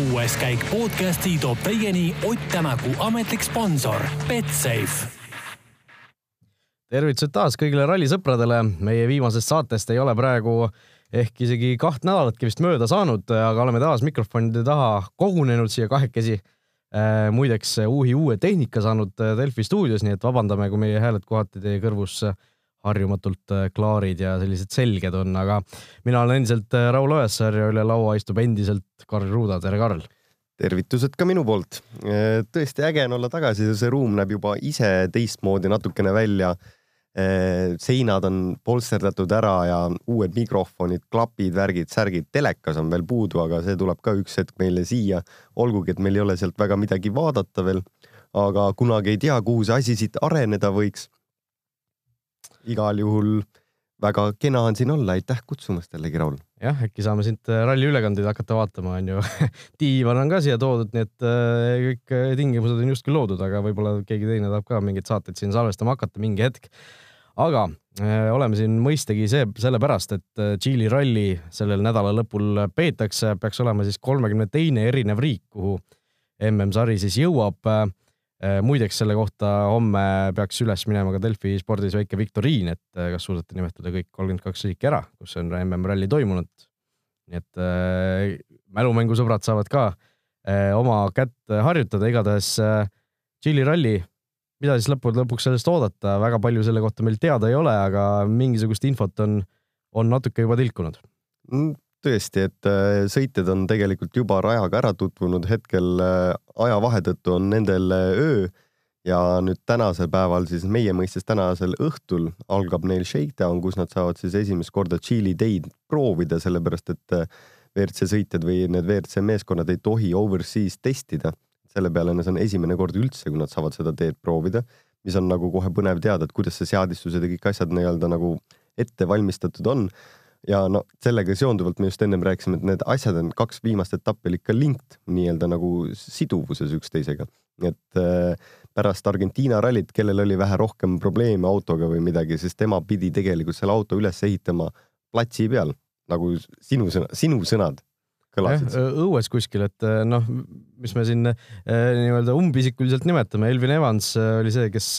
kuues käik podcasti toob teieni Ott Tänaku ametlik sponsor Betsafe tervitused taas kõigile rallisõpradele. meie viimasest saatest ei ole praegu ehk isegi kaht nädalatki vist mööda saanud, aga oleme taas mikrofonide taha kogunenud siia kahekesi. muideks uhi uue tehnika saanud Delfi stuudios, nii et vabandame, kui meie hääled kohati teie kõrvus harjumatult äh, klaarid ja sellised selged on, aga mina olen endiselt äh, Raul Ojasaar ja üle laua istub endiselt Karl Ruuda, tere Karl! tervitused ka minu poolt. Äh, tõesti äge on olla tagasi, see ruum näeb juba ise teistmoodi natukene välja. seinad on polsterdatud ära ja uued mikrofonid, klapid, värgid, särgid, telekas on veel puudu, aga see tuleb ka üks hetk meile siia. olgugi, et meil ei ole sealt väga midagi vaadata veel, aga kunagi ei tea, kuhu see asi siit areneda võiks igal juhul väga kena on siin olla, aitäh kutsumast jällegi, Raul. jah, äkki saame siit äh, ralli ülekandeid hakata vaatama, onju. diivan on ka siia toodud, nii et äh, kõik äh, tingimused on justkui loodud, aga võib-olla keegi teine tahab ka mingeid saateid siin salvestama hakata mingi hetk. aga oleme siin mõistagi see, sellepärast, et Tšiili ralli sellel nädala lõpul peetakse, peaks olema siis kolmekümne teine erinev riik, kuhu MM-sari siis jõuab muideks selle kohta homme peaks üles minema ka Delfi spordis väike viktoriin, et äh, kas suudate nimetada kõik kolmkümmend kaks riiki ära, kus on MM-ralli toimunud. nii et äh, mälumängusõbrad saavad ka äh, oma kätt harjutada, igatahes äh, Tšiili ralli, mida siis lõppude lõpuks sellest oodata, väga palju selle kohta meil teada ei ole, aga mingisugust infot on, on natuke juba tilkunud. Mm tõesti, et äh, sõitjad on tegelikult juba rajaga ära tutvunud, hetkel äh, ajavahe tõttu on nendel äh, öö. Ja nüüd tänasel päeval siis meie mõistes tänasel õhtul algab neil shakedown, kus nad saavad siis esimest korda Tšiili teid proovida, sellepärast et WRC sõitjad või need WRC meeskonnad ei tohi overseas testida. selle peale see on esimene kord üldse, kui nad saavad seda teed proovida, mis on nagu kohe põnev teada, et kuidas see seadistused ja kõik asjad nii-öelda nagu ette valmistatud on ja no sellega seonduvalt me just ennem rääkisime, et need asjad on kaks viimast etappi olid ikka linked nii-öelda nagu siduvuses üksteisega. et äh, pärast Argentiina rallit, kellel oli vähe rohkem probleeme autoga või midagi, siis tema pidi tegelikult selle auto üles ehitama platsi peal, nagu sinu sõna, sinu sõnad kõlasid. õues kuskil, et äh, noh, mis me siin äh, nii-öelda umbisikuliselt nimetame, Elvin Evans äh, oli see, kes,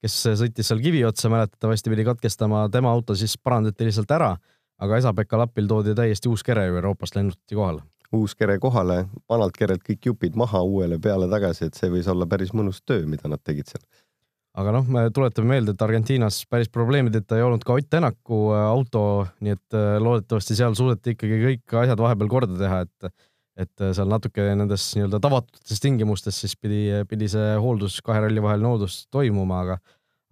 kes sõitis seal kivi otsa, mäletatavasti pidi katkestama, tema auto siis parandati lihtsalt ära aga Esa-Pekka Lapil toodi täiesti uus kere ju Euroopast lennutati kohale. uus kere kohale, vanalt kerelt kõik jupid maha, uuele peale tagasi, et see võis olla päris mõnus töö, mida nad tegid seal. aga noh, me tuletame meelde, et Argentiinas päris probleemideta ei olnud ka Ott Tänaku äh, auto, nii et äh, loodetavasti seal suudeti ikkagi kõik asjad vahepeal korda teha, et et äh, seal natuke nendes nii-öelda tavatutes tingimustes siis pidi, pidi see hooldus, kahe ralli vaheline hooldus toimuma, aga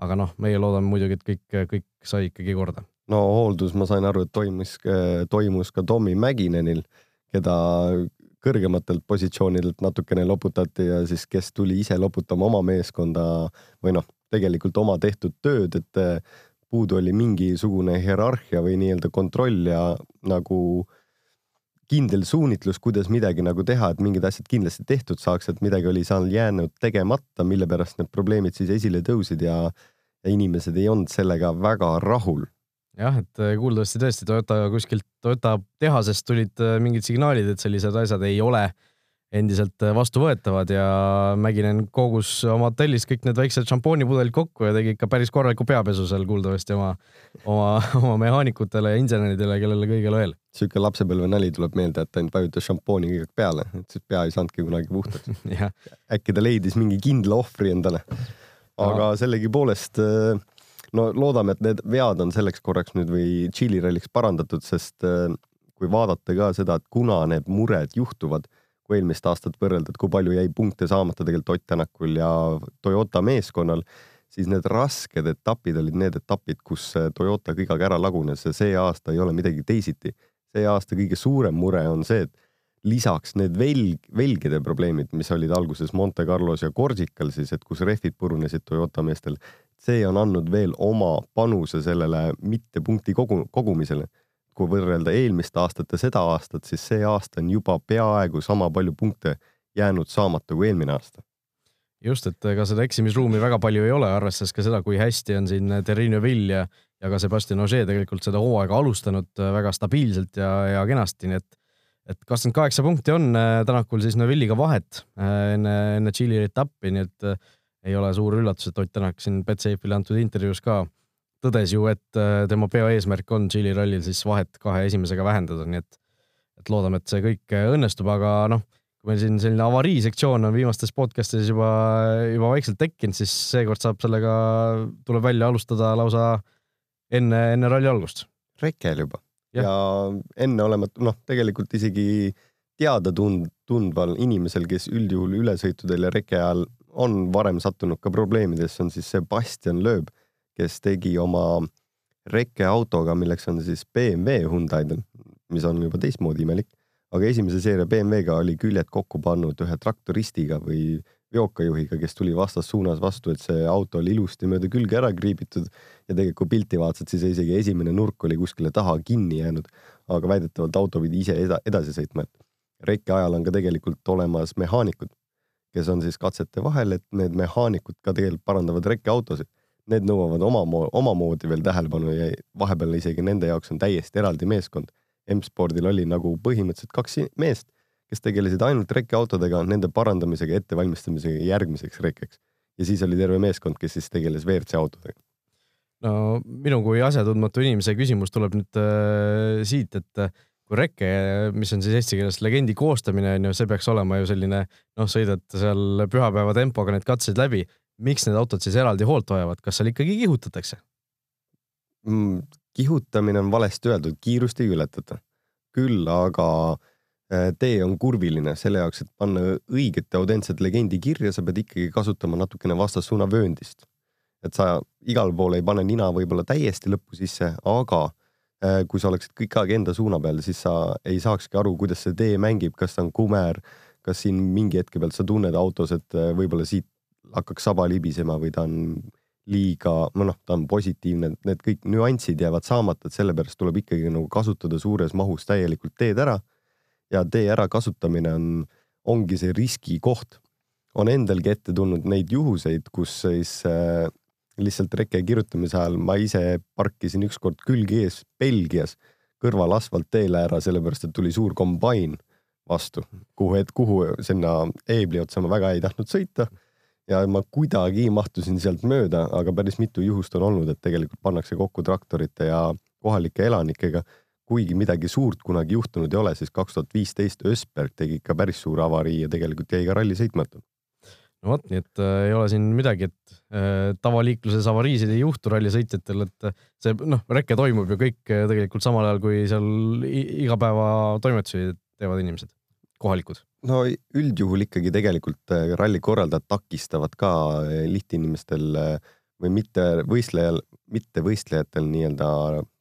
aga noh, meie loodame muidugi, et kõik, kõik sai ikkagi korda no hooldus, ma sain aru, et toimus, toimus ka Tommy Mäkinenil, keda kõrgematelt positsioonidelt natukene loputati ja siis, kes tuli ise loputama oma meeskonda või noh, tegelikult oma tehtud tööd, et eh, puudu oli mingisugune hierarhia või nii-öelda kontroll ja nagu kindel suunitlus, kuidas midagi nagu teha, et mingid asjad kindlasti tehtud saaks, et midagi oli seal jäänud tegemata, mille pärast need probleemid siis esile tõusid ja, ja inimesed ei olnud sellega väga rahul jah, et äh, kuuldavasti tõesti Toyota kuskilt Toyota tehasest tulid äh, mingid signaalid, et sellised asjad ei ole endiselt äh, vastuvõetavad ja Mäkinen kogus oma hotellis kõik need väiksed šampoonipudelid kokku ja tegi ikka päris korraliku peapesu seal kuuldavasti oma, oma, oma mehaanikutele ja inseneridele, kellele kõigele veel. sihuke lapsepõlve nali tuleb meelde, et ainult vajutas šampooni kõigega peale, et siis pea ei saanudki kunagi puhtaks äkki ta leidis mingi kindla ohvri endale. aga sellegipoolest äh, no loodame, et need vead on selleks korraks nüüd või Tšiili ralliks parandatud, sest äh, kui vaadata ka seda, et kuna need mured juhtuvad, kui eelmist aastat võrrelda, et kui palju jäi punkte saamata tegelikult Ott Tänakul ja Toyota meeskonnal, siis need rasked etapid olid need etapid, kus Toyota kõigega ära lagunes ja see aasta ei ole midagi teisiti. see aasta kõige suurem mure on see, et lisaks need velg, velgede probleemid, mis olid alguses Monte Carlos ja Corsical siis, et kus rehvid purunesid Toyota meestel, see on andnud veel oma panuse sellele mitte punkti kogu, kogumisele. kui võrrelda eelmist aastat ja seda aastat, siis see aasta on juba peaaegu sama palju punkte jäänud saamata kui eelmine aasta. just, et ega seda eksimisruumi väga palju ei ole, arvestades ka seda, kui hästi on siin Terrine Vill ja, ja ka Sebastian Ogier tegelikult seda hooaega alustanud väga stabiilselt ja, ja kenasti, nii et et kakskümmend kaheksa punkti on Tänakul siis Neville'iga vahet enne, enne Tšiili etappi, nii et ei ole suur üllatus, et Ott Tänak siin Betsafe'ile antud intervjuus ka tõdes ju, et tema peaeesmärk on Tšiili rallil siis vahet kahe esimesega vähendada, nii et, et loodame, et see kõik õnnestub, aga noh kui meil siin selline avariisektsioon on viimastes podcast'ides juba, juba vaikselt tekkinud, siis seekord saab sellega, tuleb välja alustada lausa enne, enne ralli algust. rekel juba ja, ja enneolematu, noh, tegelikult isegi teada tund-, tundval inimesel, kes üldjuhul ülesõitudel ja reke ajal on varem sattunud ka probleemidesse, on siis Sebastian Loeb, kes tegi oma rekkeautoga, milleks on siis BMW Hyundai'del, mis on juba teistmoodi imelik aga esimese seeria BMW-ga oli küljed kokku pannud ühe traktoristiga või veokajuhiga, kes tuli vastassuunas vastu, et see auto oli ilusti mööda külge ära kriibitud ja tegelikult kui pilti vaatasid, siis isegi esimene nurk oli kuskile taha kinni jäänud, aga väidetavalt auto pidi ise eda edasi sõitma, et rekke ajal on ka tegelikult olemas mehaanikud, kes on siis katsete vahel, et need mehaanikud ka tegelikult parandavad rekkeautosid. Need nõuavad oma, omamoodi veel tähelepanu ja vahepeal isegi nende jaoks on täiesti eraldi meeskond M-spordil oli nagu põhimõtteliselt kaks meest, kes tegelesid ainult rekkeautodega, nende parandamisega ettevalmistamisega järgmiseks rekkeks. ja siis oli terve meeskond, kes siis tegeles WRC autodega. no minu kui asjatundmatu inimese küsimus tuleb nüüd äh, siit, et äh, kui reke, mis on siis eesti keeles legendi koostamine on ju, see peaks olema ju selline noh, sõidad seal pühapäeva tempoga need katsed läbi. miks need autod siis eraldi hoolt vajavad, kas seal ikkagi kihutatakse mm,? kihutamine on valesti öeldud, kiirust ei ületata. küll aga äh, tee on kurviline, selle jaoks, et panna õiget ja autentset legendi kirja, sa pead ikkagi kasutama natukene vastassuuna vööndist. et sa igal pool ei pane nina võib-olla täiesti lõppu sisse, aga kui sa oleksid kõik aeg enda suuna peal, siis sa ei saakski aru, kuidas see tee mängib, kas ta on kumer, kas siin mingi hetke pealt sa tunned autos, et äh, võib-olla siit hakkaks saba libisema või ta on liiga, noh, ta on positiivne, need kõik nüansid jäävad saamata, et sellepärast tuleb ikkagi nagu kasutada suures mahus täielikult teed ära. ja tee ärakasutamine on, ongi see riskikoht. on endalgi ette tulnud neid juhuseid, kus siis äh, lihtsalt reke kirjutamise ajal ma ise parkisin ükskord külg ees Belgias kõrval asfaltteele ära, sellepärast et tuli suur kombain vastu, kuhu, et kuhu sinna eebli otsa ma väga ei tahtnud sõita ja ma kuidagi mahtusin sealt mööda, aga päris mitu juhust on olnud, et tegelikult pannakse kokku traktorite ja kohalike elanikega. kuigi midagi suurt kunagi juhtunud ei ole, siis kaks tuhat viisteist Ösberg tegi ikka päris suure avarii ja tegelikult jäi ka ralli sõitmata. No vot, nii et äh, ei ole siin midagi, et äh, tavaliikluses avariisid ei juhtu rallisõitjatel, et äh, see noh, reke toimub ju kõik äh, tegelikult samal ajal, kui seal igapäevatoimetusi teevad inimesed, kohalikud no üldjuhul ikkagi tegelikult äh, ralli korraldajad takistavad ka lihtinimestel või mitte võistlejal, mitte võistlejatel nii-öelda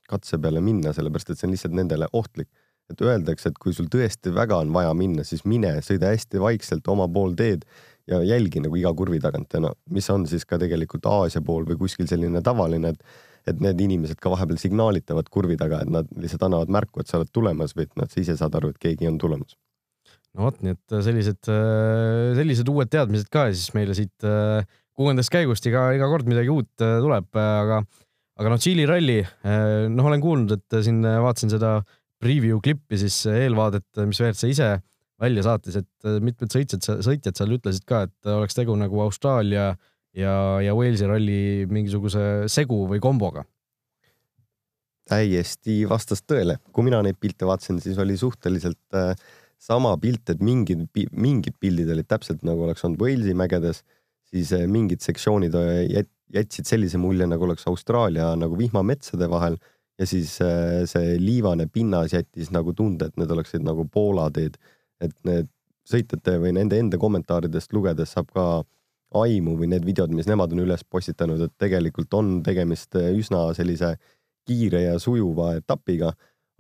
katse peale minna, sellepärast et see on lihtsalt nendele ohtlik. et öeldakse, et kui sul tõesti väga on vaja minna, siis mine, sõida hästi vaikselt oma pool teed ja jälgi nagu iga kurvi tagant no mis on siis ka tegelikult Aasia pool või kuskil selline tavaline, et et need inimesed ka vahepeal signaalitavad kurvi taga, et nad lihtsalt annavad märku, et sa oled tulemas või et nad ise saavad aru, et keegi on tulemas. No vot, nii et äh, sellised, äh, sellised uued teadmised ka siis meile siit äh, kuuendast käigust. Iga, iga kord midagi uut tuleb, aga, aga noh, Tšiili ralli, noh, olen kuulnud, et siin vaatasin seda preview klippi siis eelvaadet, mis WRC ise välja saatis, et mitmed sõitjad, sõitjad seal ütlesid ka, et oleks tegu nagu Austraalia ja, ja Walesi ralli mingisuguse segu või komboga täiesti vastas tõele, kui mina neid pilte vaatasin, siis oli suhteliselt äh, sama pilt, et mingid, mingid pildid olid täpselt nagu oleks olnud Walesi mägedes, siis mingid sektsioonid jätsid sellise mulje, nagu oleks Austraalia nagu vihmametsade vahel ja siis see liivane pinnas jättis nagu tunde, et need oleksid nagu Poola teed. Et need sõitjate või nende enda kommentaaridest lugedes saab ka aimu või need videod, mis nemad on üles postitanud, et tegelikult on tegemist üsna sellise kiire ja sujuva etapiga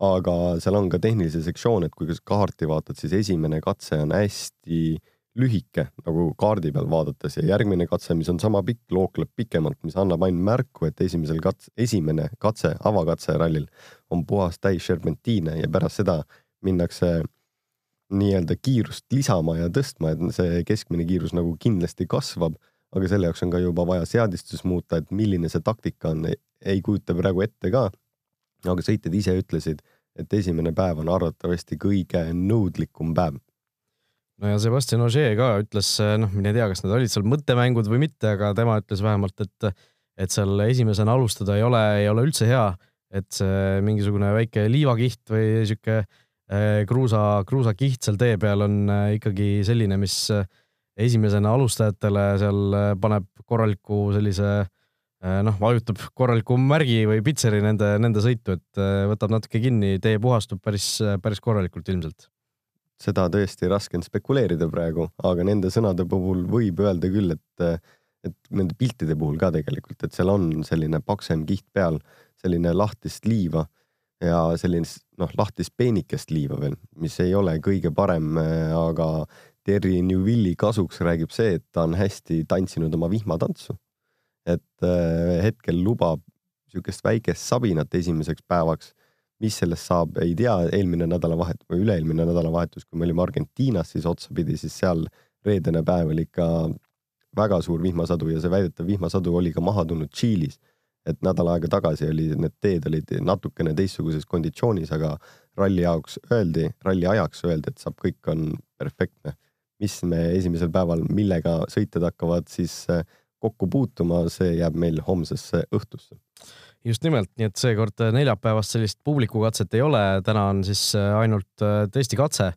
aga seal on ka tehnilisi sektsioone, et kui kaarti vaatad, siis esimene katse on hästi lühike nagu kaardi peal vaadates ja järgmine katse, mis on sama pikk, lookleb pikemalt, mis annab ainult märku, et esimesel kats-, esimene katse, avakatse rallil on puhas täis serpentiine ja pärast seda minnakse nii-öelda kiirust lisama ja tõstma, et see keskmine kiirus nagu kindlasti kasvab, aga selle jaoks on ka juba vaja seadistus muuta, et milline see taktika on, ei kujuta praegu ette ka aga sõitjad ise ütlesid, et esimene päev on arvatavasti kõige nõudlikum päev. no ja Sebastian Ogier ka ütles, noh, mine tea, kas need olid seal mõttemängud või mitte, aga tema ütles vähemalt, et, et seal esimesena alustada ei ole, ei ole üldse hea, et see mingisugune väike liivakiht või sihuke eh, kruusa, kruusakiht seal tee peal on eh, ikkagi selline, mis esimesena alustajatele seal paneb korraliku sellise Äh, noh, vajutab korraliku märgi või pitseri nende, nende sõitu, et äh, võtab natuke kinni, tee puhastub päris, päris korralikult ilmselt. seda tõesti raske on spekuleerida praegu, aga nende sõnade puhul võib öelda küll, et, et nende piltide puhul ka tegelikult, et seal on selline paksem kiht peal, selline lahtist liiva ja selline noh, lahtist peenikest liiva veel, mis ei ole kõige parem, aga Terry Newvilli kasuks räägib see, et ta on hästi tantsinud oma vihmatantsu et äh, hetkel lubab niisugust väikest sabinat esimeseks päevaks. mis sellest saab, ei tea, eelmine nädalavahetus või üle-eelmine nädalavahetus, kui me olime Argentiinas, siis otsapidi, siis seal reedene päev oli ikka väga suur vihmasadu ja see väidetav vihmasadu oli ka maha tulnud Tšiilis. Et nädal aega tagasi oli, need teed olid natukene teistsuguses konditsioonis, aga ralli jaoks öeldi, ralli ajaks öeldi, et saab, kõik on perfektne. mis me esimesel päeval, millega sõitjad hakkavad siis äh, kokku puutuma, see jääb meil homsesse õhtusse. just nimelt, nii et seekord neljapäevast sellist publikukatset ei ole, täna on siis äh, ainult äh, testikatse,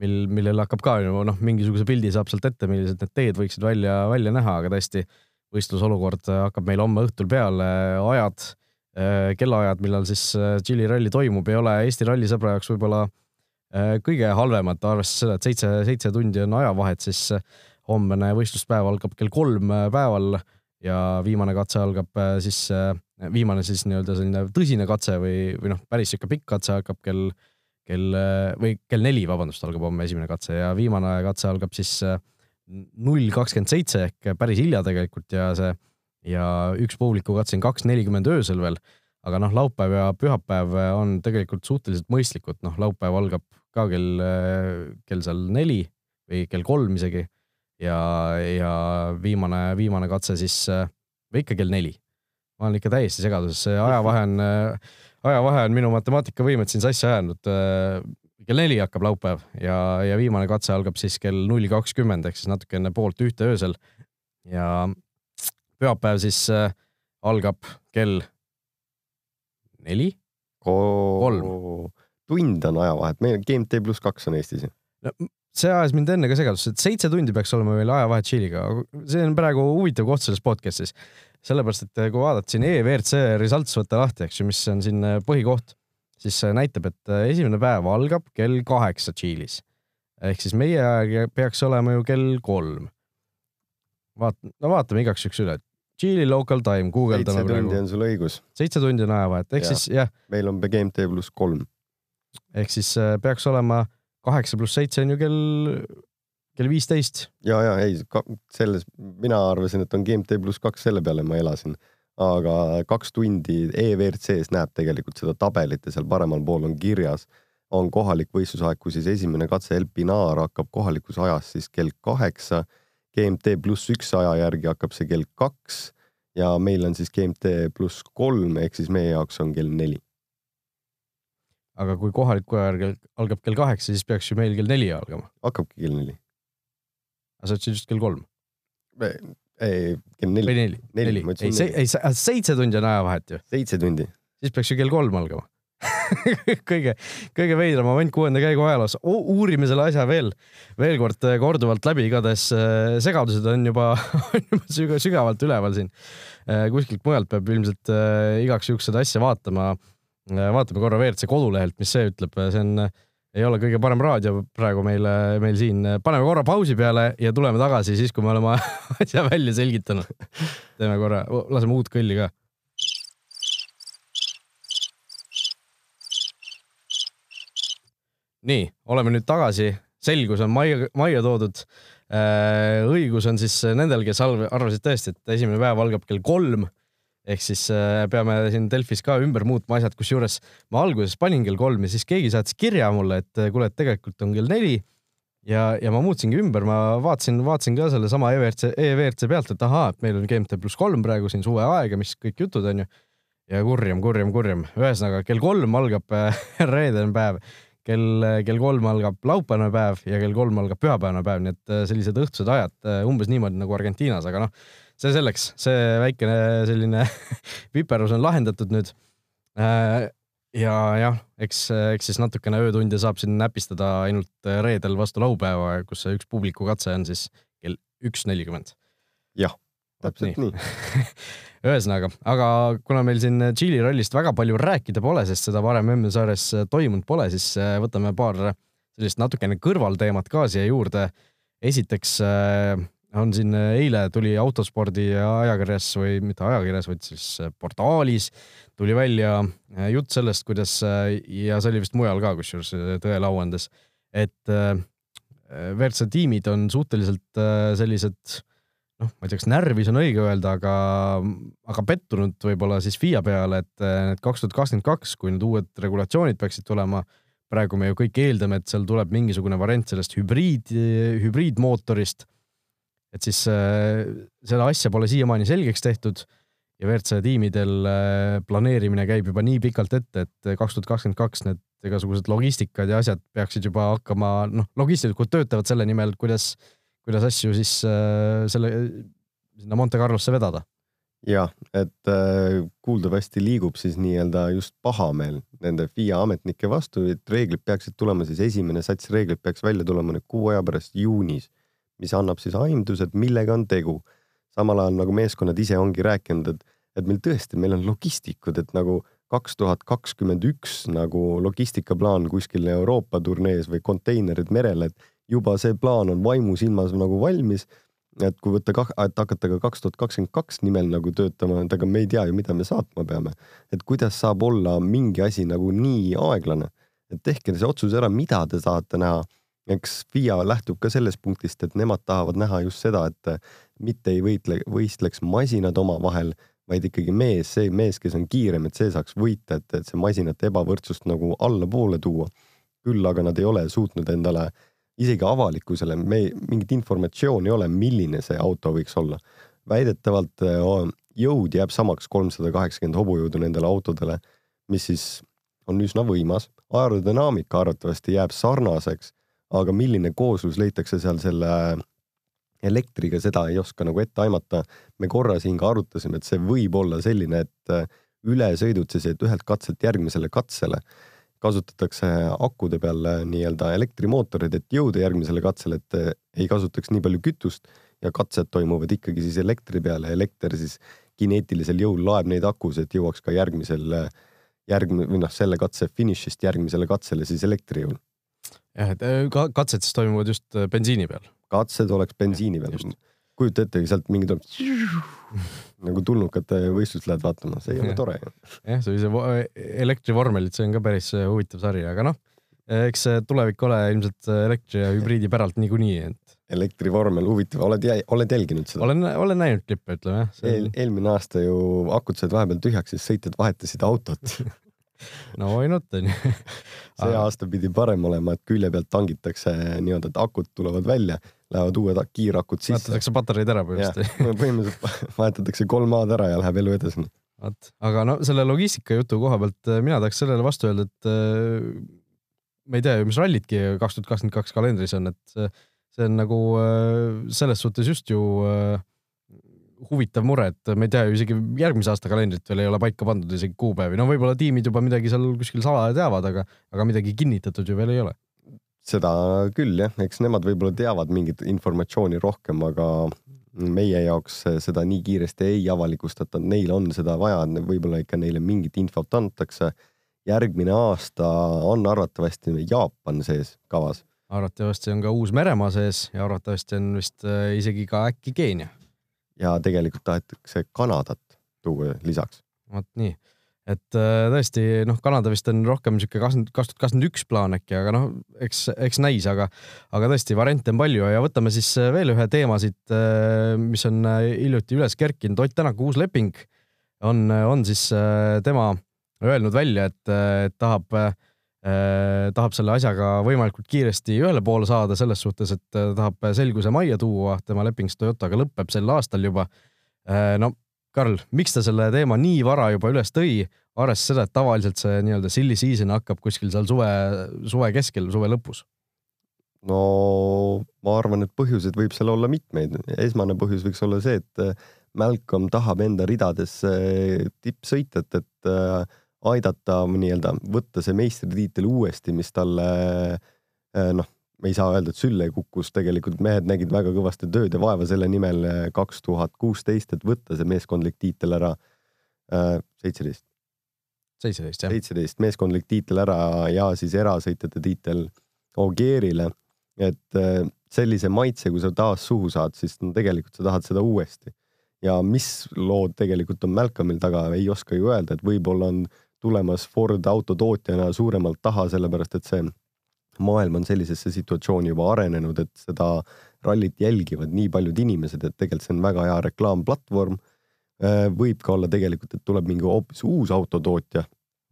mil, millel hakkab ka noh, mingisuguse pildi saab sealt ette, millised need teed võiksid välja, välja näha, aga tõesti võistlusolukord hakkab meil homme õhtul peale, ajad, äh, kellaajad, millal siis Tšiili ralli toimub, ei ole Eesti rallisõbra jaoks võib-olla kõige halvemad, arvestades seda, et seitse, seitse tundi on ajavahet, siis homne võistluspäev algab kell kolm äh, päeval ja viimane katse algab äh, siis, äh, viimane siis nii-öelda selline tõsine katse või, või noh, päris sihuke pikk katse hakkab kell, kell või kell neli, vabandust, algab homme esimene katse ja viimane katse algab siis null kakskümmend seitse ehk päris hilja tegelikult ja see ja üks publiku katse on kaks nelikümmend öösel veel, aga noh, laupäev ja pühapäev on tegelikult suhteliselt mõistlikud, noh, laupäev algab ka kell, kell seal neli või kell kolm isegi ja, ja viimane, viimane katse siis või ikka kell neli. ma olen ikka täiesti segaduses, see ajavahe on, ajavahe on minu matemaatikavõimet siin sassi ajanud. Kell neli hakkab laupäev ja, ja viimane katse algab siis kell null kakskümmend ehk siis natuke enne poolt ühte öösel. ja pühapäev siis algab kell neli, kolm. tund on ajavahet, meil GMT pluss kaks on Eestis ju no see ajas mind enne ka segadusse, et seitse tundi peaks olema veel ajavahet Tšiiliga. see on praegu huvitav koht selles podcast'is, sellepärast et kui vaadata siin EWRC results võtta lahti, eks ju, mis on siin äh, põhikoht, siis näitab, et äh, esimene päev algab kell kaheksa Tšiilis. ehk siis meie aeg peaks olema ju kell kolm. vaat-, no vaatame igaks juhuks üle. Tšiili local time, guugeldame praegu. seitse tundi on sul õigus. seitse tundi on ajavahet, ehk ja. siis jah. meil on GMT pluss kolm. ehk siis äh, peaks olema kaheksa pluss seitse on ju kell, kell viisteist. ja, ja ei, selles, mina arvasin, et on GMT pluss kaks, selle peale ma elasin. Aga kaks tundi EWRC-s näeb tegelikult seda tabelit ja seal paremal pool on kirjas, on kohalik võistlusaeg, kui siis esimene katse El Pinar hakkab kohalikus ajas siis kell kaheksa. GMT pluss üks aja järgi hakkab see kell kaks ja meil on siis GMT pluss kolm ehk siis meie jaoks on kell neli aga kui kohaliku aja järgi algab kell kaheksa, siis peaks ju meil kell neli algama. hakkabki kell neli. aga sa ütlesid just kell kolm? Ei, kell neli. või neli, neli, neli., ei, ei, ei, seitse tundi on ajavahet ju. seitse tundi. siis peaks ju kell kolm algama kõige, kõige veidram moment kuuenda käigu ajaloos. uurime selle asja veel, veel kord äh, korduvalt läbi, igatahes äh, segadused on juba, on juba sügavalt üleval siin. Äh, kuskilt mujalt peab ilmselt igaks juhuks seda asja vaatama vaatame korra WRC kodulehelt, mis see ütleb, see on, ei ole kõige parem raadio praegu meil, meil siin. paneme korra pausi peale ja tuleme tagasi siis, kui me oleme asja välja selgitanud. teeme korra, laseme uut kõlli ka. nii, oleme nüüd tagasi, selgus on majja, majja toodud. Äh, õigus on siis nendel, kes arvasid tõesti, et esimene päev algab kell kolm ehk siis äh, peame siin Delfis ka ümber muutma asjad, kusjuures ma alguses panin kell kolm ja siis keegi saatis kirja mulle, et äh, kuule, et tegelikult on kell neli. ja, ja ma muutsingi ümber, ma vaatasin, vaatasin ka sellesama EVRC, EVRC pealt, et ahaa, et meil on GMT pluss kolm praegu siin suveaeg ja mis kõik jutud onju. ja kurjem, kurjem, kurjem. ühesõnaga kell kolm algab reedene päev, kell, kell kolm algab laupäevane päev ja kell kolm algab pühapäevane päev, nii et sellised õhtused ajad umbes niimoodi nagu Argentiinas, aga noh, see selleks, see väikene selline viperus on lahendatud nüüd ja jah, eks, eks siis natukene öötunde saab siin näpistada ainult reedel vastu laupäeva, kus see üks publikukatse on siis kell üks nelikümmend. jah, täpselt nii, nii. ühesõnaga, aga kuna meil siin Tšiili rallist väga palju rääkida pole, sest seda varem MM-sarjas toimunud pole, siis äh, võtame paar sellist natukene kõrvalteemat ka siia juurde. esiteks äh, on siin eile tuli autospordi ajakirjas või mitte ajakirjas, vaid siis portaalis tuli välja äh, jutt sellest, kuidas äh, ja see oli vist mujal ka, kusjuures äh, Tõele au andes, et WRC tiimid on suhteliselt sellised noh, ma ei tea, kas närvis on õige öelda, aga, aga pettunud võib-olla siis FIA peale, et need kaks tuhat kakskümmend kaks, kui need uued regulatsioonid peaksid tulema, praegu me ju kõik eeldame, et seal tuleb mingisugune variant sellest hübriid, hübriidmootorist. Et siis seda asja pole siiamaani selgeks tehtud ja WRC tiimidel äh, planeerimine käib juba nii pikalt ette, et kaks tuhat kakskümmend kaks need igasugused logistikad ja asjad peaksid juba hakkama, noh, logistilikud töötavad selle nimel, kuidas, kuidas asju siis äh, selle, sinna Monte Carlosse vedada. jah, et äh, kuuldavasti liigub siis nii-öelda just pahameel nende FIA ametnike vastu, et reeglid peaksid tulema siis, esimene sats reeglid peaks välja tulema nüüd kuu aja pärast juunis, mis annab siis aimdused, millega on tegu samal ajal nagu meeskonnad ise ongi rääkinud, et, et meil tõesti, meil on logistikud, et nagu kaks tuhat kakskümmend üks nagu logistikaplaan kuskil Euroopa turnees või konteinerid merel, et juba see plaan on vaimusilmas nagu valmis. et kui võtta, et hakata ka kaks tuhat kakskümmend kaks nimel nagu töötama, et aga me ei tea ju, mida me saatma peame. et kuidas saab olla mingi asi nagu nii aeglane, et tehke see otsus ära, mida te tahate näha eks FIA lähtub ka sellest punktist, et nemad tahavad näha just seda, et mitte ei võitle, võistleks masinad omavahel, vaid ikkagi mees, see mees, kes on kiirem, et see saaks võita, et, et see masinate ebavõrdsust nagu allapoole tuua. küll aga nad ei ole suutnud endale isegi avalikkusele me mingit informatsiooni ei ole, milline see auto võiks olla. väidetavalt jõud jääb samaks, kolmsada kaheksakümmend hobujõudu nendele autodele, mis siis on üsna võimas. aerodünaamika arvatavasti jääb sarnaseks aga milline kooslus leitakse seal selle elektriga, seda ei oska nagu ette aimata. me korra siin ka arutasime, et see võib olla selline, et äh, et ühelt katselt järgmisele katsele kasutatakse akude peal äh, nii-öelda elektrimootoreid, et jõuda järgmisele katsele, et äh, ei kasutaks nii palju kütust ja katsed toimuvad ikkagi siis elektri peale, elekter siis kineetilisel jõul laeb neid akusid, et jõuaks ka järgmisel, järgmine või noh, selle katse finišist järgmisele katsele siis elektri jõul jah, et äh, katsed siis toimuvad just äh, bensiini peal? katsed oleks bensiini peal. kujuta ette, sealt mingi tuleb nagu tulnukate võistlust lähed vaatama, see ei ole tore jah, see oli see elektrivormelid, see on ka päris äh, huvitav sari, aga noh, eks see tulevik ole ilmselt elektri ja hübriidi päralt niikuinii, et. elektrivormel, huvitav, oled, oled jälginud seda? olen, olen näinud klippe, ütleme jah see... Eel,. eelmine aasta ju akud said vahepeal tühjaks, siis sõitjad vahetasid autot no why not onju see aasta pidi parem olema, et külje pealt tangitakse niimoodi, et akud tulevad välja, lähevad uued kiirakud sisse. vahetatakse patareid ära põhimõtteliselt. põhimõtteliselt vahetatakse kolm A-d ära ja läheb elu edasi. vot, aga no selle logistika jutu koha pealt äh, mina tahaks sellele vastu öelda, et äh, ma ei tea ju, mis rallidki kaks tuhat kakskümmend kaks kalendris on, et see, see on nagu äh, selles suhtes just ju äh, huvitav mure, et me ei tea ju isegi järgmise aasta kalendrit veel ei ole paika pandud isegi kuupäevi, no võib-olla tiimid juba midagi seal kuskil salaja teavad, aga, aga midagi kinnitatud ju veel ei ole. seda küll jah, eks nemad võib-olla teavad mingit informatsiooni rohkem, aga meie jaoks seda nii kiiresti ei avalikustata, neil on seda vaja, võib-olla ikka neile mingit infot antakse. järgmine aasta on arvatavasti Jaapan sees kavas. arvatavasti on ka Uus-Meremaa sees ja arvatavasti on vist äh, isegi ka äkki Keenia ja tegelikult tahetakse Kanadat tuua lisaks. vot nii, et äh, tõesti noh, Kanada vist on rohkem sihuke kakskümmend, kaks tuhat kakskümmend üks plaan äkki, aga noh, eks, eks näis, aga, aga tõesti variante on palju ja võtame siis äh, veel ühe teema siit, äh, mis on hiljuti üles kerkinud, Ott Tänaku uus leping on, on siis tema öelnud välja, et, tahab Äh, tahab selle asjaga võimalikult kiiresti ühele poole saada selles suhtes, et tahab selguse majja tuua, tema leping Toyotaga lõpeb sel aastal juba. Äh, no Karl, miks ta selle teema nii vara juba üles tõi, arvestades seda, et tavaliselt see nii-öelda silly season hakkab kuskil seal suve, suve keskel, suve lõpus? no ma arvan, et põhjuseid võib seal olla mitmeid. esmane põhjus võiks olla see, et äh, Malcolm tahab enda ridadesse tippsõitjat, et äh, aidata nii-öelda võtta see meistritiitel uuesti, mis talle noh me ei saa öelda, et sülle kukkus, tegelikult mehed nägid väga kõvasti tööd ja vaeva selle nimel eh, kaks tuhat kuusteist, et võtta see meeskondlik tiitel ära. Äh, seitseteist. seitseteist, jah. seitseteist, meeskondlik tiitel ära ja siis erasõitjate tiitel Ogierile. et sellise maitse, kui sa taas suhu saad, siis no tegelikult sa tahad seda uuesti. ja mis lood tegelikult on Malcolmil taga, ei oska ju öelda, et võib-olla on tulemas Ford autotootjana suuremalt taha, sellepärast et see maailm on sellisesse situatsiooni juba arenenud, et seda rallit jälgivad nii paljud inimesed, et tegelikult see on väga hea reklaamplatvorm. Äh, võib ka olla tegelikult, et tuleb mingi hoopis uus autotootja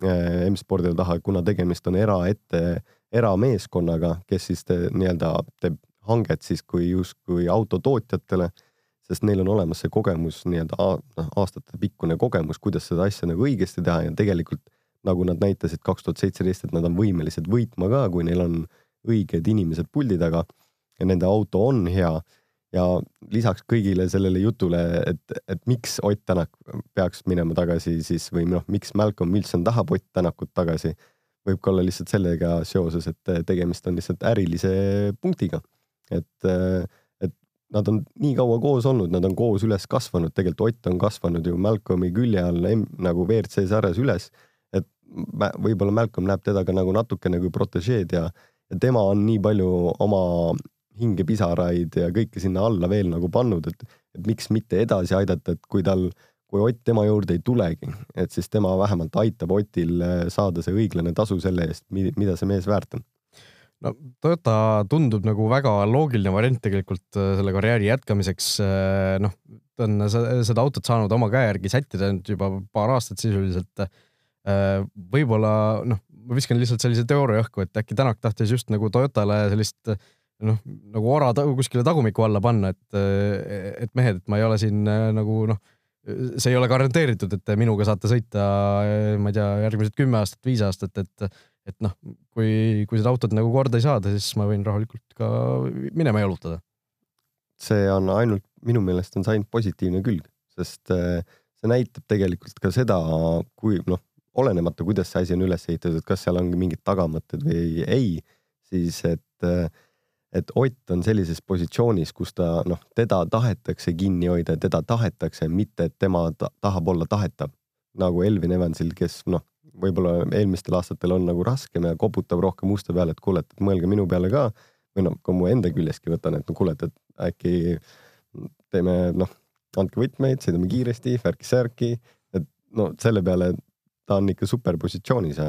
äh, M-spordile taha, kuna tegemist on eraette, erameeskonnaga, kes siis nii-öelda teeb hanget siis kui justkui autotootjatele, sest neil on olemas see kogemus nii-öelda noh, aastatepikkune kogemus, kuidas seda asja nagu õigesti teha ja tegelikult nagu nad näitasid kaks tuhat seitseteist, et nad on võimelised võitma ka, kui neil on õiged inimesed puldi taga ja nende auto on hea. ja lisaks kõigile sellele jutule, et, et miks Ott Tänak peaks minema tagasi siis või noh, miks Malcolm Wilson tahab Ott Tänakut tagasi, võib ka olla lihtsalt sellega seoses, et tegemist on lihtsalt ärilise punktiga. et, et nad on nii kaua koos olnud, nad on koos üles kasvanud, tegelikult Ott on kasvanud ju Malcolmi külje all nagu WRC sarjas üles võib-olla Malcolm näeb teda ka nagu natukene kui protežeed ja, ja tema on nii palju oma hingepisaraid ja kõike sinna alla veel nagu pannud, et, et miks mitte edasi aidata, et kui tal, kui Ott tema juurde ei tulegi, et siis tema vähemalt aitab Otil äh, saada see õiglane tasu selle eest, mida see mees väärt on no Toyota tundub nagu väga loogiline variant tegelikult äh, selle karjääri jätkamiseks. Äh, noh, ta on seda autot saanud oma käe järgi sättida nüüd juba paar aastat sisuliselt Äh, võib-olla noh, ma viskan lihtsalt sellise teooria õhku, et äkki Tänak tahtis just nagu Toyotale sellist noh, nagu ora kuskile tagumikku alla panna, et, et mehed, et ma ei ole siin nagu noh, see ei ole garanteeritud, et te minuga saate sõita, ma ei tea, järgmised kümme aastat, viis aastat, et, et noh, kui, kui seda autot nagu korda ei saada, siis ma võin rahulikult ka minema jalutada. see on ainult, minu meelest on see ainult positiivne külg, sest äh, see näitab tegelikult ka seda, kui noh, olenemata, kuidas see asi on üles ehitatud, kas seal on mingid tagamõtted või ei, siis et, et Ott on sellises positsioonis, kus ta noh, teda tahetakse kinni hoida, teda tahetakse, mitte et tema ta, tahab olla tahetav. nagu Elvin Evansil, kes noh, võib-olla eelmistel aastatel on nagu raskem ja koputab rohkem uste peale, et kuule, et mõelge minu peale ka või noh, ka mu enda küljestki võtan, et no kuule, et äkki teeme noh, andke võtmeid, sõidame kiiresti, värki-särki, et no selle peale ta on ikka superpositsioonis ja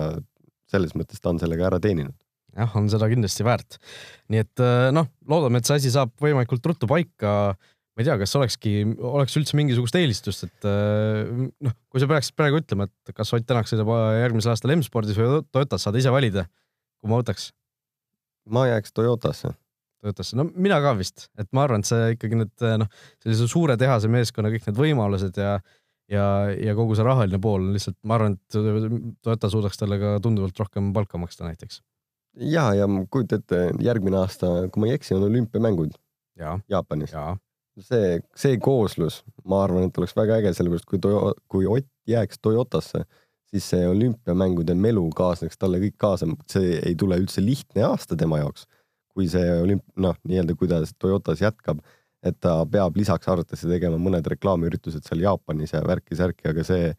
selles mõttes ta on sellega ära teeninud. jah, on seda kindlasti väärt. nii et äh, noh, loodame, et see asi saab võimalikult ruttu paika. Ma ei tea, kas olekski, oleks üldse mingisugust eelistust, et äh, noh, kui sa peaksid praegu ütlema, et kas Ott Tänak sõidab järgmisel aastal M-spordis või Toyotas, saad ise valida, kui ma võtaks? ma jääks Toyotasse Toyotasse, no mina ka vist, et ma arvan, et see ikkagi need noh, sellise suure tehase meeskonna kõik need võimalused ja ja, ja kogu see rahaline pool lihtsalt, ma arvan, et Toyota suudaks talle ka tunduvalt rohkem palka maksta näiteks. ja, ja kujuta ette, järgmine aasta, kui ma ei eksi, on olümpiamängud ja. Jaapanis ja. See, see kooslus, ma arvan, et oleks väga äge, sellepärast kui Toyo, kui Ott jääks Toyotasse, siis see olümpiamängude melu kaasneks talle kõik kaasa, see ei tule üldse lihtne aasta tema jaoks, kui see olümp-, noh, nii-öelda, kui ta Toyotas jätkab et ta peab lisaks arvatavasti tegema mõned reklaamiüritused seal Jaapanis ja värki-särki, aga see,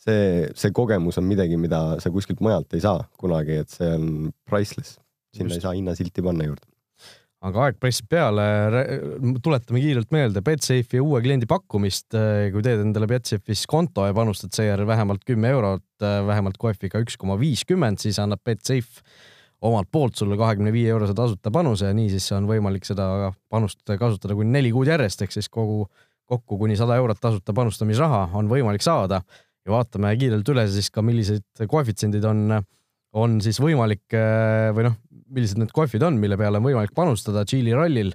see, see kogemus on midagi, mida sa kuskilt mujalt ei saa kunagi, et see on priceless, sinna Just. ei saa hinnasilti panna juurde aga aeg pressib peale, tuletame kiirelt meelde Betsafe'i uue kliendi pakkumist. kui teed endale Betsafe'is konto ja panustad seejärel vähemalt kümme eurot, vähemalt kohviga üks koma viiskümmend, siis annab Betsafe omalt poolt sulle kahekümne viie eurose tasuta panuse ja niisiis on võimalik seda panust kasutada kuni neli kuud järjest, ehk siis kogu, kokku kuni sada eurot tasuta panustamisraha on võimalik saada ja vaatame kiirelt üle siis ka, millised koefitsiendid on, on siis võimalik või noh, millised need kohvid on, mille peale on võimalik panustada Tšiili rallil.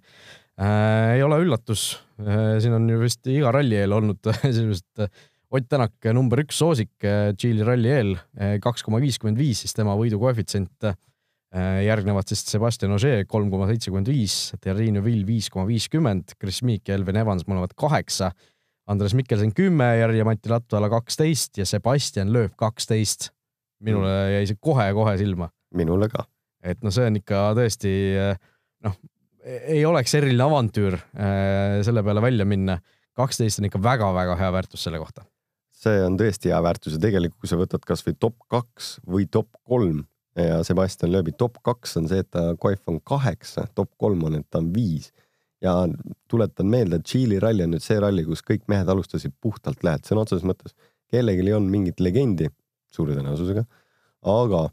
äh,. ei ole üllatus äh,, siin on ju vist iga ralli eel olnud äh, Ott Tänak number üks soosik äh, Tšiili ralli eel, kaks koma viiskümmend viis siis tema võidukoefitsient. järgnevad siis Sebastian Ogier kolm koma seitsekümmend viis, Terrine Neville viis koma viiskümmend, Chris Meek ja Elvin Evans mõlemad kaheksa, Andres Mikkelsen kümme, järje Mati Latvala kaksteist ja Sebastian Loeb kaksteist. Minule jäi see kohe-kohe silma. minule ka. et no see on ikka tõesti noh, ei oleks eriline avantüür äh, selle peale välja minna. kaksteist on ikka väga-väga hea väärtus selle kohta. see on tõesti hea väärtus ja tegelikult, kui sa võtad kasvõi top kaks või top kolm ja Sebastian Loebi top kaks on see, et ta koef on kaheksa, top kolm on, et ta on viis ja tuletan meelde, et Tšiili ralli on nüüd see ralli, kus kõik mehed alustasid puhtalt lehelt, sõna otseses mõttes. kellelgi ei olnud mingit legendi, suure tõenäosusega, aga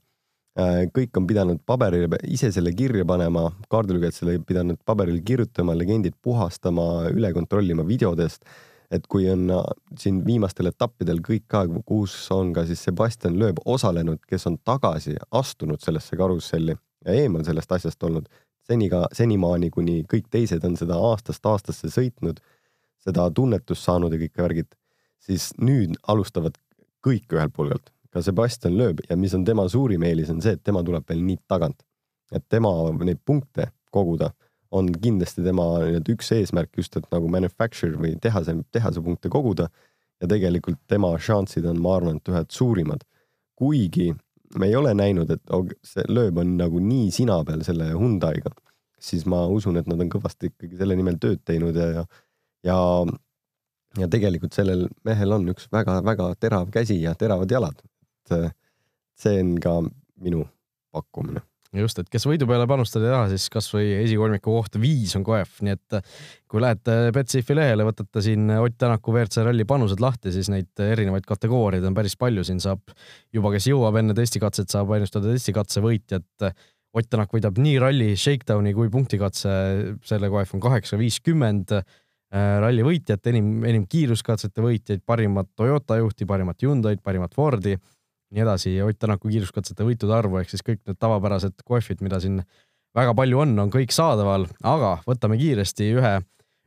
Äh, kõik on pidanud paberile ise selle kirja panema, kaardilugejad selle pidanud paberile kirjutama, legendid puhastama, üle kontrollima videodest. et kui on äh, siin viimastel etappidel kõik ka, kus on ka siis Sebastian Loeb osalenud, kes on tagasi astunud sellesse karusselli ja eemal sellest asjast olnud, seni ka, senimaani, kuni kõik teised on seda aastast aastasse sõitnud, seda tunnetust saanud ja kõik värgid, siis nüüd alustavad kõik ühelt pulgalt ka Sebastian Loeb ja mis on tema suurim eelis, on see, et tema tuleb veel nii tagant. et tema neid punkte koguda on kindlasti tema nii-öelda üks eesmärk just, et nagu manufacture või tehase, tehase punkte koguda ja tegelikult tema šanssid on, ma arvan, et ühed suurimad. kuigi me ei ole näinud, et see lööb on nagu nii sina peal selle Hyundai'ga, siis ma usun, et nad on kõvasti ikkagi selle nimel tööd teinud ja, ja, ja ja tegelikult sellel mehel on üks väga-väga terav käsi ja teravad jalad, et see on ka minu pakkumine. Just, et kes võidu peale panustada ei taha, siis kasvõi esikolmiku kohta viis on koef, nii et kui lähete Betsafe lehele, võtate siin Ott Tänaku WRC ralli panused lahti, siis neid erinevaid kategooriaid on päris palju, siin saab juba, kes jõuab enne testikatset, saab ennustada testikatse võitjat. Ott Tänak võidab nii ralli shakedowni kui punktikatse, selle koef on kaheksa viiskümmend ralli võitjat, enim, enim kiiruskatsete võitjaid, parimat Toyota juhti, parimat Hyundai'd, parimat Fordi nii edasi, Ott Tänaku kiiruskatsete võitude arvu ehk siis kõik need tavapärased kohvid, mida siin väga palju on, on kõik saadaval, aga võtame kiiresti ühe,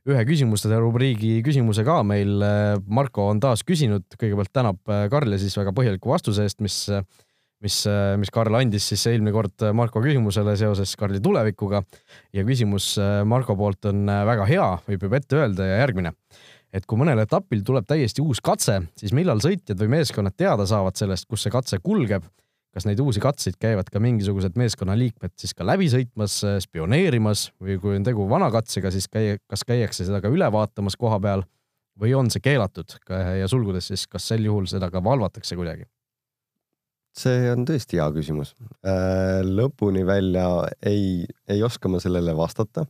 ühe küsimuste rubriigi küsimuse ka meil. Marko on taas küsinud, kõigepealt tänab Karli siis väga põhjaliku vastuse eest, mis, mis, mis Karl andis siis eelmine kord Marko küsimusele seoses Karli tulevikuga. Ja küsimus Marko poolt on väga hea, võib juba ette öelda ja järgmine et kui mõnel etapil tuleb täiesti uus katse, siis millal sõitjad või meeskonnad teada saavad sellest, kus see katse kulgeb? kas neid uusi katseid käivad ka mingisugused meeskonnaliikmed siis ka läbi sõitmas, spioneerimas või kui on tegu vana katsega, siis käi-, kas käiakse seda ka üle vaatamas koha peal või on see keelatud ja sulgudes siis, kas sel juhul seda ka valvatakse kuidagi? see on tõesti hea küsimus. Äh, lõpuni välja ei, ei oska ma sellele vastata.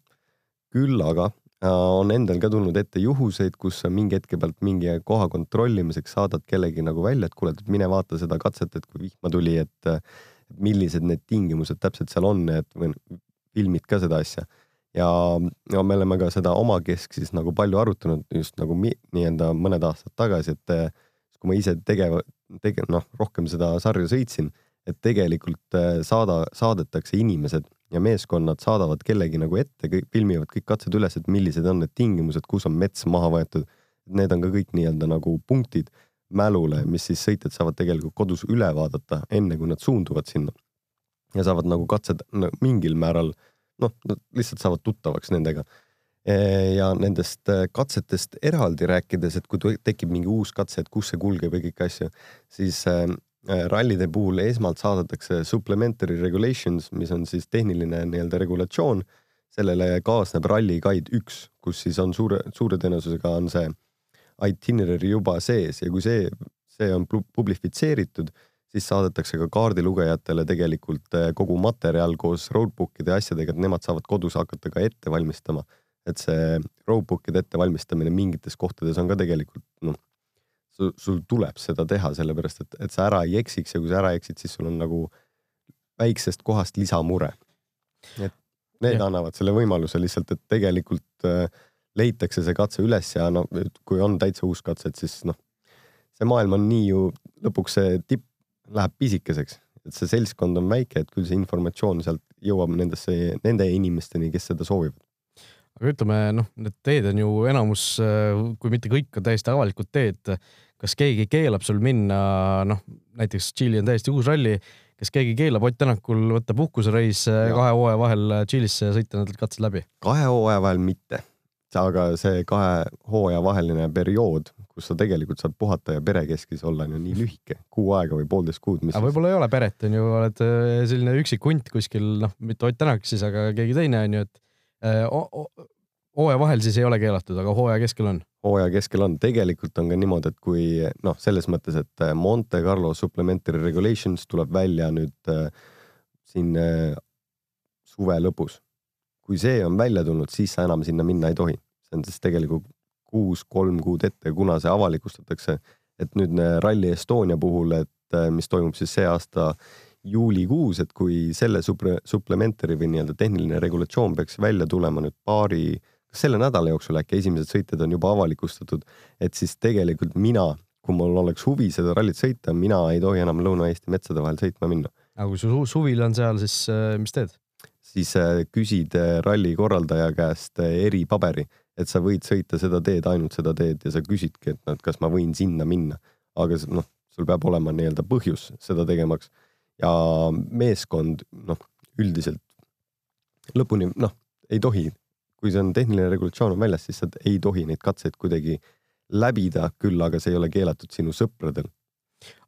küll aga on endal ka tulnud ette juhuseid, kus sa mingi hetke pealt mingi koha kontrollimiseks saadad kellegi nagu välja, et kuule, mine vaata seda katset, et kui vihma tuli, et millised need tingimused täpselt seal on, et filmid ka seda asja. ja no me oleme ka seda omakeskk siis nagu palju arutanud just nagu nii-öelda mõned aastad tagasi, et kui ma ise tegev, tege-, noh, rohkem seda sarja sõitsin, et tegelikult saada, saadetakse inimesed ja meeskonnad saadavad kellegi nagu ette, filmivad kõik katsed üles, et millised on need tingimused, kus on mets maha võetud. Need on ka kõik nii-öelda nagu punktid mälule, mis siis sõitjad saavad tegelikult kodus üle vaadata, enne kui nad suunduvad sinna. ja saavad nagu katsed no, mingil määral, noh, nad lihtsalt saavad tuttavaks nendega. E, ja nendest e, katsetest eraldi rääkides, et kui tekib mingi uus katse, et kus see kulgeb ja kõiki asju, siis e, rallide puhul esmalt saadetakse supplementary regulations, mis on siis tehniline nii-öelda regulatsioon. sellele kaasneb Rally Guide üks, kus siis on suure, suure tõenäosusega on see itinerary juba sees ja kui see, see on publifitseeritud, siis saadetakse ka kaardilugejatele tegelikult äh, kogu materjal koos roadbook'ide ja asjadega, et nemad saavad kodus hakata ka ette valmistama. et see roadbook'ide ettevalmistamine mingites kohtades on ka tegelikult noh, sul, tuleb seda teha, sellepärast et, et sa ära ei eksiks ja kui sa ära eksid, siis sul on nagu väiksest kohast lisamure. et need ja. annavad selle võimaluse lihtsalt, et tegelikult äh, leitakse see katse üles ja no kui on täitsa uus katse, et siis noh, see maailm on nii ju, lõpuks see tipp läheb pisikeseks, et see seltskond on väike, et küll see informatsioon sealt jõuab nendesse, nende inimesteni, kes seda soovivad aga ütleme noh, need teed on ju enamus, kui mitte kõik, on täiesti avalikud teed. Kas keegi keelab sul minna, noh näiteks Tšiili on täiesti uus ralli, kas keegi keelab Ott Tänakul võtta puhkusereis kahe hooaja vahel Tšiilisse ja sõita need katsed läbi? kahe hooaja vahel mitte, aga see kahe hooaja vaheline periood, kus sa tegelikult saad puhata ja perekeskis olla, on ju nii lühike, kuu aega või poolteist kuud. aga võib-olla ei ole peret, on ju, oled selline üksik hunt kuskil, noh, mitte Ott Tänak siis, aga keegi teine on ju, et hooaja vahel siis ei ole keelatud, aga hooaja keskel on? hooaja keskel on, tegelikult on ka niimoodi, et kui noh, selles mõttes, et äh, Monte Carlo Supplementary Regulations tuleb välja nüüd äh, siin äh, suve lõpus. kui see on välja tulnud, siis sa enam sinna minna ei tohi. see on siis tegelikult kuus, kolm kuud ette, kuna see avalikustatakse, et nüüd äh, Rally Estonia puhul, et äh, mis toimub siis see aasta juulikuus, et kui selle suple-, supplementary või nii-öelda tehniline regulatsioon peaks välja tulema nüüd paari, kas selle nädala jooksul äkki esimesed sõitjad on juba avalikustatud, et siis tegelikult mina, kui mul oleks huvi seda rallit sõita, mina ei tohi enam Lõuna-Eesti metsade vahel sõitma minna. aga kui su suvil on seal, siis äh, mis teed? siis äh, küsid äh, ralli korraldaja käest eripaberi, et sa võid sõita seda teed, ainult seda teed ja sa küsidki, et noh, et kas ma võin sinna minna, aga noh, sul peab olema nii-öelda põhjus seda tegemaks ja meeskond noh, üldiselt lõpuni noh, ei tohi, kui see on tehniline regulatsioon on väljas, siis sa ei tohi neid katseid kuidagi läbida, küll aga see ei ole keelatud sinu sõpradel.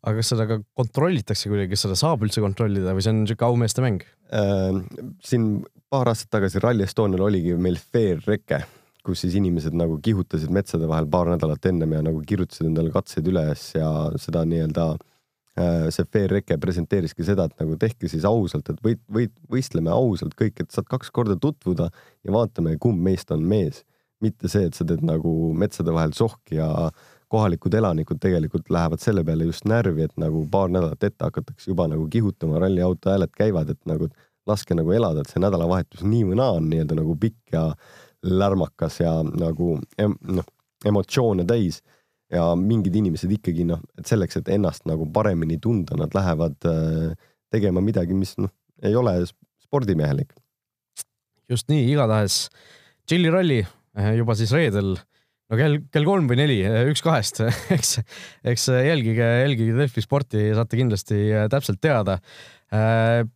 aga kas seda ka kontrollitakse kuidagi, kas seda saab üldse kontrollida või see on niisugune aumeeste mäng äh,? siin paar aastat tagasi Rally Estonial oligi meil fair reke, kus siis inimesed nagu kihutasid metsade vahel paar nädalat ennem ja nagu kirjutasid endale katseid üles ja seda nii-öelda äh, see Fair Reke presenteeriski seda, et nagu tehke siis ausalt, et võit, võit, võistleme ausalt kõik, et saad kaks korda tutvuda ja vaatame, kumb meist on mees. mitte see, et sa teed nagu metsade vahel sohki ja kohalikud elanikud tegelikult lähevad selle peale just närvi, et nagu paar nädalat ette hakatakse juba nagu kihutama, ralliauto hääled käivad, et nagu laske nagu elada, et see nädalavahetus nii või naa on nii-öelda nagu pikk ja lärmakas ja nagu noh, emotsioone täis ja mingid inimesed ikkagi noh, et selleks, et ennast nagu paremini tunda, nad lähevad äh, tegema midagi, mis noh, ei ole spordimehelik. just nii, igatahes Tšilli ralli äh, juba siis reedel, no kell, kell kolm või neli, äh, üks kahest, eks, eks jälgige, jälgige Delfi sporti, saate kindlasti täpselt teada.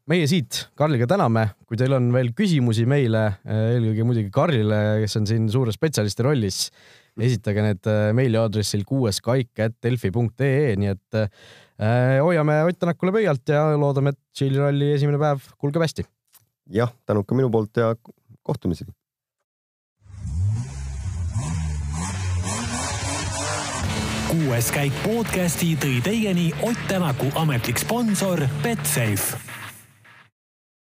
meie siit Karliga täname, kui teil on veel küsimusi meile, eelkõige muidugi Karlile, kes on siin suure spetsialisti rollis esitage need äh, meiliaadressil kuueskaik.delfi.ee, nii et äh, hoiame Ott Tänakule pöialt ja loodame, et Tšiili ralli esimene päev kulgeb hästi. jah, tänud ka minu poolt ja kohtumisi. kuues käik podcasti tõi teieni Ott Tänaku ametlik sponsor Betsafe